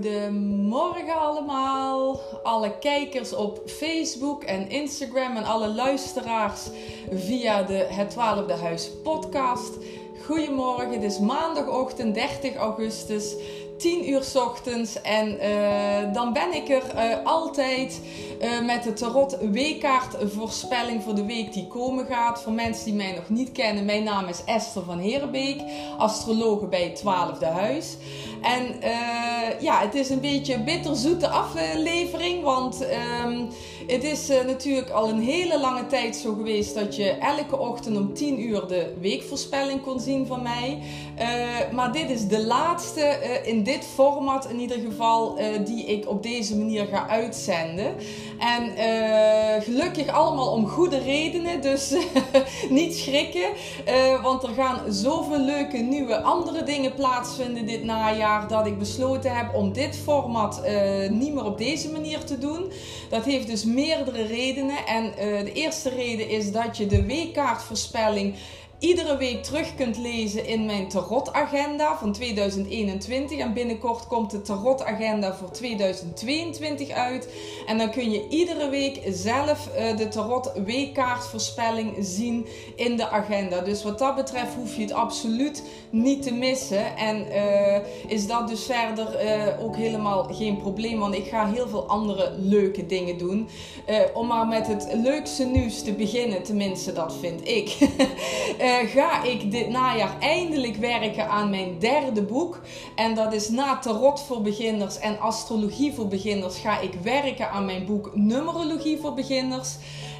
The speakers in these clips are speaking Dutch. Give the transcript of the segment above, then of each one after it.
Goedemorgen allemaal, alle kijkers op Facebook en Instagram en alle luisteraars via de Het Twaalfde Huis podcast. Goedemorgen, het is maandagochtend 30 augustus 10 uur ochtends. En uh, dan ben ik er uh, altijd uh, met de Tarot W-kaart voorspelling voor de week die komen gaat. Voor mensen die mij nog niet kennen, mijn naam is Esther van Herenbeek, astrologe bij het 12e huis. En ja, het is een beetje een bitterzoete aflevering, want um, het is natuurlijk al een hele lange tijd zo geweest dat je elke ochtend om 10 uur de weekvoorspelling kon zien van mij. maar dit is de laatste in dit format in ieder geval die ik op deze manier ga uitzenden. En gelukkig allemaal om goede redenen, dus niet schrikken. Want er gaan zoveel leuke nieuwe andere dingen plaatsvinden dit najaar dat ik besloten heb om dit format niet meer op deze manier te doen. Dat heeft dus meerdere redenen. En de eerste reden is dat je de weekkaartvoorspelling iedere week terug kunt lezen in mijn tarotagenda van 2021. En binnenkort komt de tarotagenda voor 2022 uit. En dan kun je iedere week zelf uh, de tarot weekkaartvoorspelling zien in de agenda. Dus wat dat betreft hoef je het absoluut niet te missen. En uh, is dat dus verder uh, ook helemaal geen probleem. Want ik ga heel veel andere leuke dingen doen. om maar met het leukste nieuws te beginnen. Tenminste, dat vind ik. uh, ga ik dit najaar eindelijk werken aan mijn derde boek. En dat is na Tarot voor beginners en Astrologie voor beginners ga ik werken aan mijn boek Numerologie voor beginners.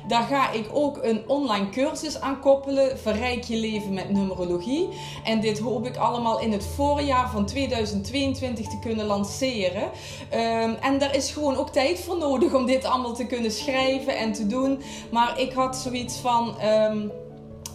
Daar ga ik ook een online cursus aan koppelen. Verrijk je leven met numerologie. En dit hoop ik allemaal in het voorjaar van 2022 te kunnen lanceren. Um, en daar is gewoon ook tijd voor nodig om dit allemaal te kunnen schrijven en te doen. Maar ik had zoiets van. Um,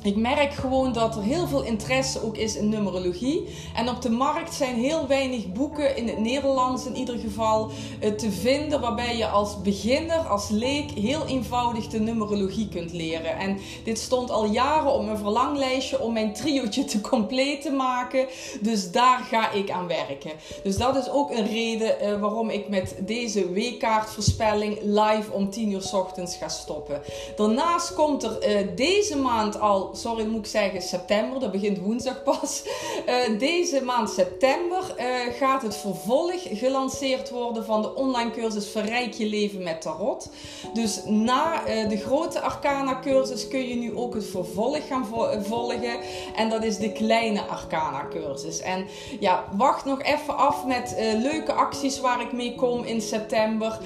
ik merk gewoon dat er heel veel interesse ook is in numerologie. En op de markt zijn heel weinig boeken, in het Nederlands in ieder geval, eh, te vinden. Waarbij je als beginner, als leek, heel eenvoudig de numerologie kunt leren. En dit stond al jaren op mijn verlanglijstje om mijn triootje te compleet te maken. Dus daar ga ik aan werken. Dus dat is ook een reden uh, waarom ik met deze weekkaartvoorspelling live om 10 uur s ochtends ga stoppen. Daarnaast komt er uh, deze maand al sorry moet ik zeggen september, dat begint woensdag pas. Uh, deze maand september uh, gaat het vervolg gelanceerd worden van de online cursus Verrijk je leven met tarot. Dus na uh, de grote arcana cursus kun je nu ook het vervolg gaan vo volgen. En dat is de kleine arcana cursus. En ja, wacht nog even af met leuke acties waar ik mee kom in september.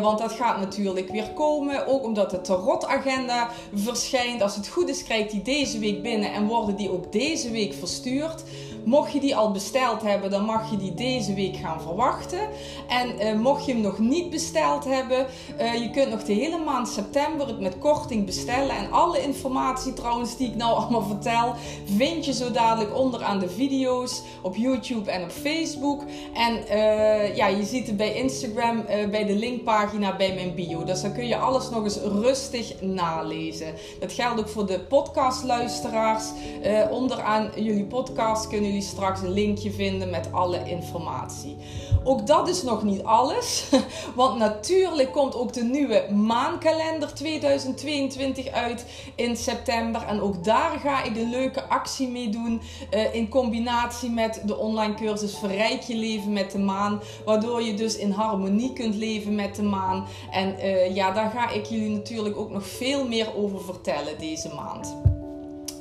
want dat gaat natuurlijk weer komen. Ook omdat de tarot agenda verschijnt. Als het goed is krijgt die deze week binnen en worden die ook deze week verstuurd. Mocht je die al besteld hebben, dan mag je die deze week gaan verwachten. En uh, mocht je hem nog niet besteld hebben, uh, je kunt nog de hele maand september het met korting bestellen. En alle informatie trouwens die ik nou allemaal vertel, vind je zo dadelijk onderaan de video's op YouTube en op Facebook. En uh, ja, je ziet het bij Instagram bij de linkpagina bij mijn bio. Dus dan kun je alles nog eens rustig nalezen. Dat geldt ook voor de podcastluisteraars. onderaan jullie podcast kunnen jullie straks een linkje vinden met alle informatie. Ook dat is nog niet alles, want natuurlijk komt ook de nieuwe maankalender 2022 uit in september. En ook daar ga ik een leuke actie mee doen uh, in combinatie met de online cursus Verrijk je leven met de maan. Waardoor je dus in harmonie kunt leven met de maan. En uh, ja, daar ga ik jullie natuurlijk ook nog veel meer over vertellen deze maand.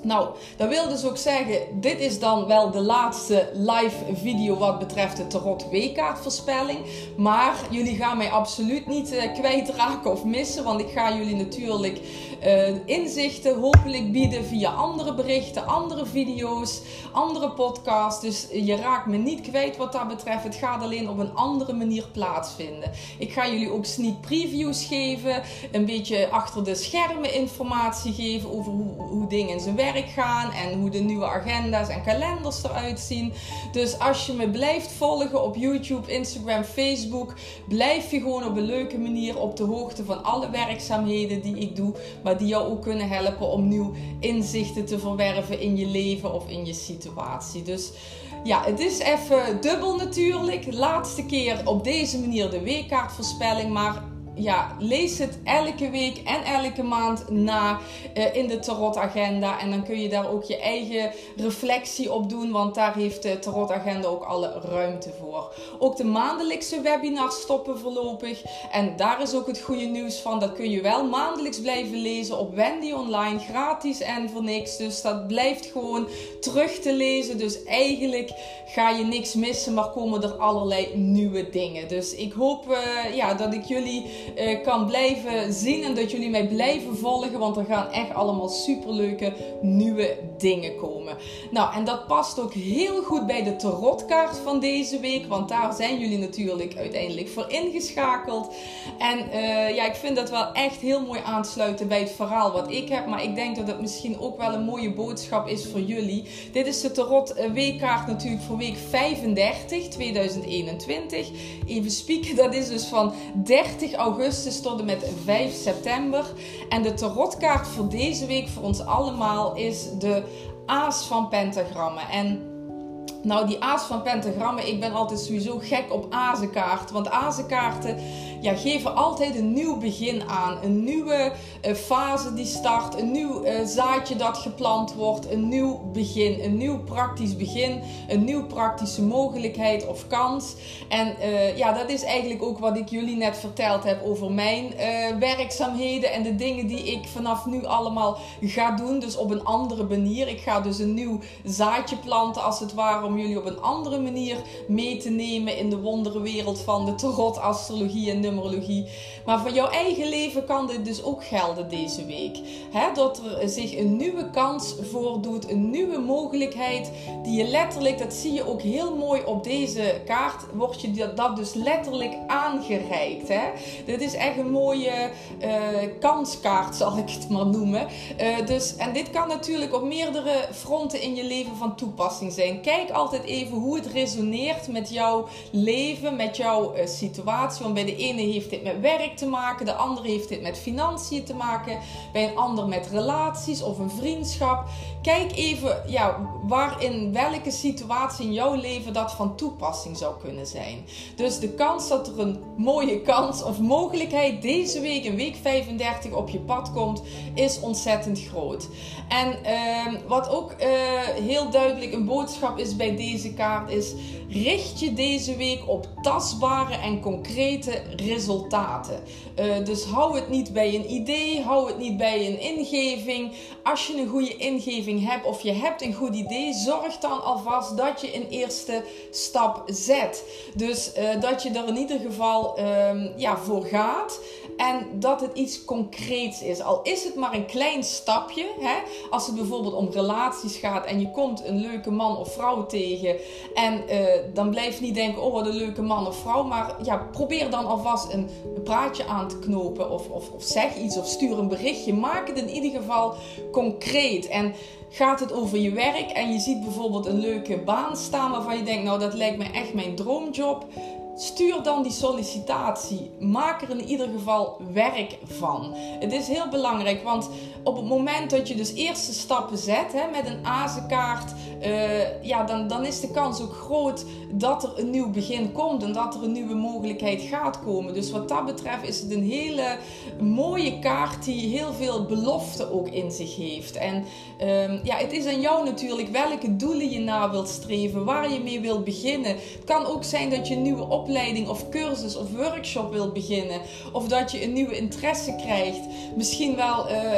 Nou, dat wil dus ook zeggen, dit is dan wel de laatste live video wat betreft de Tarot W-kaartvoorspelling. Maar jullie gaan mij absoluut niet uh, kwijtraken of missen, want ik ga jullie natuurlijk uh, inzichten hopelijk bieden via andere berichten, andere video's, andere podcasts. Dus je raakt me niet kwijt wat dat betreft. Het gaat alleen op een andere manier plaatsvinden. Ik ga jullie ook sneak previews geven, een beetje achter de schermen informatie geven over hoe, hoe dingen in zijn werk gaan en hoe de nieuwe agenda's en kalenders eruit zien. Dus als je me blijft volgen op YouTube, Instagram, Facebook, blijf je gewoon op een leuke manier op de hoogte van alle werkzaamheden die ik doe, maar die jou ook kunnen helpen om nieuw inzichten te verwerven in je leven of in je situatie. Dus ja, het is even dubbel natuurlijk. Laatste keer op deze manier de weekkaartvoorspelling. Maar ja, lees het elke week en elke maand na uh, in de tarotagenda. En dan kun je daar ook je eigen reflectie op doen, want daar heeft de tarotagenda ook alle ruimte voor. Ook de maandelijkse webinars stoppen voorlopig. En daar is ook het goede nieuws van. Dat kun je wel maandelijks blijven lezen op Wendy Online, gratis en voor niks. Dus dat blijft gewoon terug te lezen. Dus eigenlijk ga je niks missen, maar komen er allerlei nieuwe dingen. Dus ik hoop uh, ja, dat ik jullie uh, kan blijven zien en dat jullie mij blijven volgen, want er gaan echt allemaal superleuke nieuwe dingen komen. Nou, en dat past ook heel goed bij de tarotkaart van deze week, want daar zijn jullie natuurlijk uiteindelijk voor ingeschakeld. En uh, ja, ik vind dat wel echt heel mooi aansluiten bij het verhaal wat ik heb, maar ik denk dat het misschien ook wel een mooie boodschap is voor jullie. Dit is de tarot weekkaart natuurlijk voor week 35 2021. Even spieken, dat is dus van 30 augustus tot met 5 september. En de tarotkaart voor deze week voor ons allemaal is de Aas van Pentagrammen. En nou, die aas van pentagrammen, ik ben altijd sowieso gek op azenkaarten. Want azenkaarten ja, geven altijd een nieuw begin aan. Een nieuwe uh, fase die start. Een nieuw uh, zaadje dat geplant wordt. Een nieuw begin. Een nieuw praktisch begin. Een nieuw praktische mogelijkheid of kans. En uh, ja, dat is eigenlijk ook wat ik jullie net verteld heb over mijn werkzaamheden. En de dingen die ik vanaf nu allemaal ga doen. Dus op een andere manier. Ik ga dus een nieuw zaadje planten als het ware om jullie op een andere manier mee te nemen in de wonderenwereld van de tarot, astrologie en Maar voor jouw eigen leven kan dit dus ook gelden deze week. Dat er zich een nieuwe kans voordoet, een nieuwe mogelijkheid die je letterlijk, dat zie je ook heel mooi op deze kaart, wordt je dat dus letterlijk aangereikt. Dit is echt een mooie uh, kanskaart, zal ik het maar noemen. Uh, dus, en dit kan natuurlijk op meerdere fronten in je leven van toepassing zijn. Kijk altijd even hoe het resoneert met jouw leven, met jouw uh, situatie. Want bij de ene heeft dit met werk te maken, de andere heeft dit met financiën te maken, bij een ander met relaties of een vriendschap. Kijk even ja, waar in welke situatie in jouw leven dat van toepassing zou kunnen zijn. Dus de kans dat er een mooie kans of mogelijkheid deze week, in week 35, op je pad komt, is ontzettend groot. En uh, wat ook uh, heel duidelijk een boodschap is bij deze kaart is: richt je deze week op tastbare en concrete. Uh, dus hou het niet bij een idee, hou het niet bij een ingeving. Als je een goede ingeving hebt of je hebt een goed idee, zorg dan alvast dat je een eerste stap zet. Dus uh, dat je er in ieder geval uh, ja, voor gaat. En dat het iets concreets is. Al is het maar een klein stapje. Hè? Als het bijvoorbeeld om relaties gaat en je komt een leuke man of vrouw tegen. En uh, dan blijf niet denken, oh wat een leuke man of vrouw. Maar ja, probeer dan alvast een, een praatje aan te knopen. Of, of, of zeg iets of stuur een berichtje. Maak het in ieder geval concreet. En gaat het over je werk en je ziet bijvoorbeeld een leuke baan staan waarvan je denkt, nou dat lijkt me echt mijn droomjob. Stuur dan die sollicitatie. Maak er in ieder geval werk van. Het is heel belangrijk, want op het moment dat je dus eerste stappen zet hè, met een azenkaart, uh, ja, dan, dan is de kans ook groot dat er een nieuw begin komt en dat er een nieuwe mogelijkheid gaat komen. Dus wat dat betreft is het een hele mooie kaart die heel veel belofte ook in zich heeft. En um, ja, het is aan jou natuurlijk welke doelen je na wilt streven, waar je mee wilt beginnen. Het kan ook zijn dat je een nieuwe opleiding of cursus of workshop wilt beginnen, of dat je een nieuwe interesse krijgt. Misschien wel uh,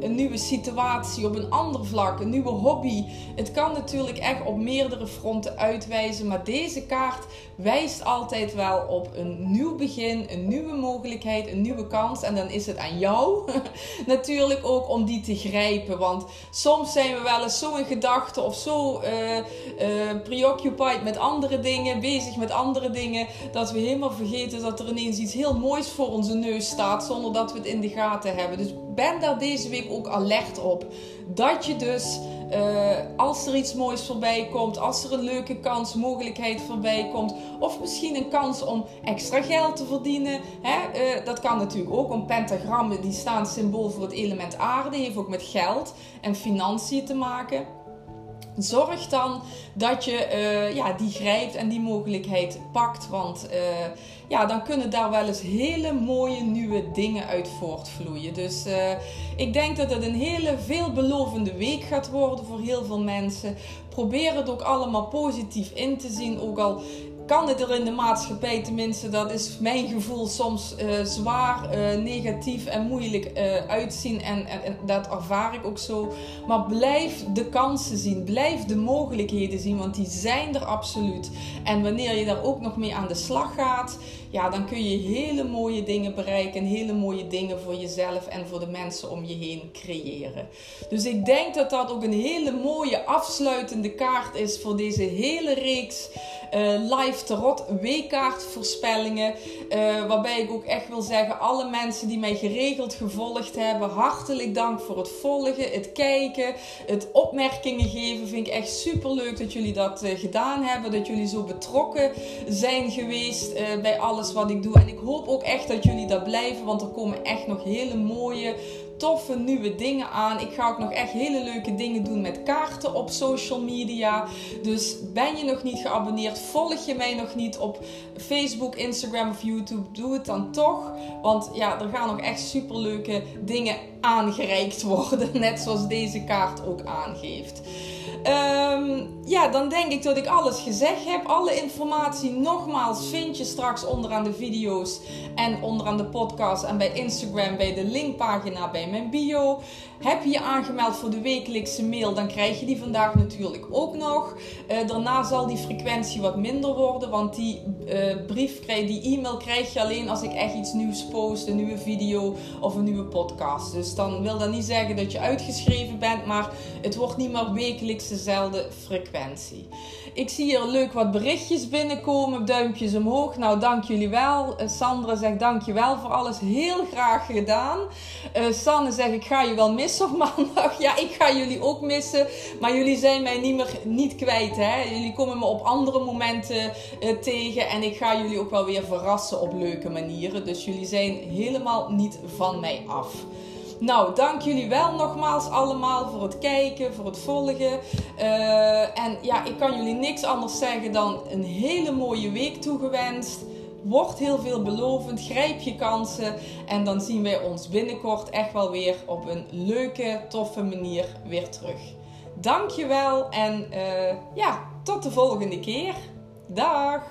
een, nieuwe situatie op een ander vlak, een nieuwe hobby. Het kan natuurlijk echt op meerdere fronten uitwijzen, maar deze kaart wijst altijd wel op een nieuw begin, een nieuwe mogelijkheid, een nieuwe kans. En dan is het aan jou natuurlijk ook om die te grijpen. Want soms zijn we wel eens zo in gedachten of zo uh, preoccupied met andere dingen, bezig met andere dingen, dat we helemaal vergeten dat er ineens iets heel moois voor onze neus staat zonder dat we het in de gaten hebben. Dus ben daar deze week ook alert op. Dat je dus uh, als er iets moois voorbij komt, als er een leuke kans, mogelijkheid voorbij komt, of misschien een kans om extra geld te verdienen. Hè? Uh, dat kan natuurlijk ook. Een pentagrammen die staan symbool voor het element aarde, heeft ook met geld en financiën te maken. Zorg dan dat je uh, ja, die grijpt en die mogelijkheid pakt. Want uh, ja, dan kunnen daar wel eens hele mooie nieuwe dingen uit voortvloeien. Dus uh, ik denk dat het een hele veelbelovende week gaat worden voor heel veel mensen. Probeer het ook allemaal positief in te zien. Ook al kan het er in de maatschappij, tenminste, dat is mijn gevoel, soms uh, zwaar, uh, negatief en moeilijk uh, uitzien. En, en, en, dat ervaar ik ook zo. Maar blijf de kansen zien, blijf de mogelijkheden zien, want die zijn er absoluut. En wanneer je daar ook nog mee aan de slag gaat, ja, dan kun je hele mooie dingen bereiken en hele mooie dingen voor jezelf en voor de mensen om je heen creëren. Dus ik denk dat dat ook een hele mooie afsluitende kaart is voor deze hele reeks live live tarot weekkaartvoorspellingen. Uh, waarbij ik ook echt wil zeggen, alle mensen die mij geregeld gevolgd hebben, hartelijk dank voor het volgen, het kijken, het opmerkingen geven. Vind ik echt super leuk dat jullie dat uh, gedaan hebben. Dat jullie zo betrokken zijn geweest uh, bij alles wat ik doe. En ik hoop ook echt dat jullie dat blijven, want er komen echt nog hele mooie toffe nieuwe dingen aan. Ik ga ook nog echt hele leuke dingen doen met kaarten op social media. Dus ben je nog niet geabonneerd, volg je mij nog niet op Facebook, Instagram of YouTube, doe het dan toch. Want ja, er gaan nog echt super leuke dingen aangereikt worden. Net zoals deze kaart ook aangeeft. Um, ja, dan denk ik dat ik alles gezegd heb. Alle informatie nogmaals vind je straks onderaan de video's en onderaan de podcast en bij Instagram bij de linkpagina bij mijn bio. Heb je je aangemeld voor de wekelijkse mail, dan krijg je die vandaag natuurlijk ook nog. Uh, daarna zal die frequentie wat minder worden, want die uh, brief, die e-mail krijg je alleen als ik echt iets nieuws post, een nieuwe video of een nieuwe podcast. Dus dan wil dat niet zeggen dat je uitgeschreven bent, maar het wordt niet meer wekelijks dezelfde frequentie. Ik zie hier leuk wat berichtjes binnenkomen, duimpjes omhoog. Nou, dank jullie wel. Uh, Sandra zegt dank je wel voor alles, heel graag gedaan. Sanne zegt ik ga je wel missen op maandag. Ja, ik ga jullie ook missen. Maar jullie zijn mij niet meer niet kwijt. Hè? Jullie komen me op andere momenten uh, tegen. En ik ga jullie ook wel weer verrassen op leuke manieren. Dus jullie zijn helemaal niet van mij af. Nou, dank jullie wel nogmaals allemaal voor het kijken, voor het volgen. Uh, en ja, ik kan jullie niks anders zeggen dan een hele mooie week toegewenst. Wordt heel veel belovend. Grijp je kansen. En dan zien wij ons binnenkort echt wel weer op een leuke, toffe manier weer terug. Dankjewel en uh, ja, tot de volgende keer. Dag!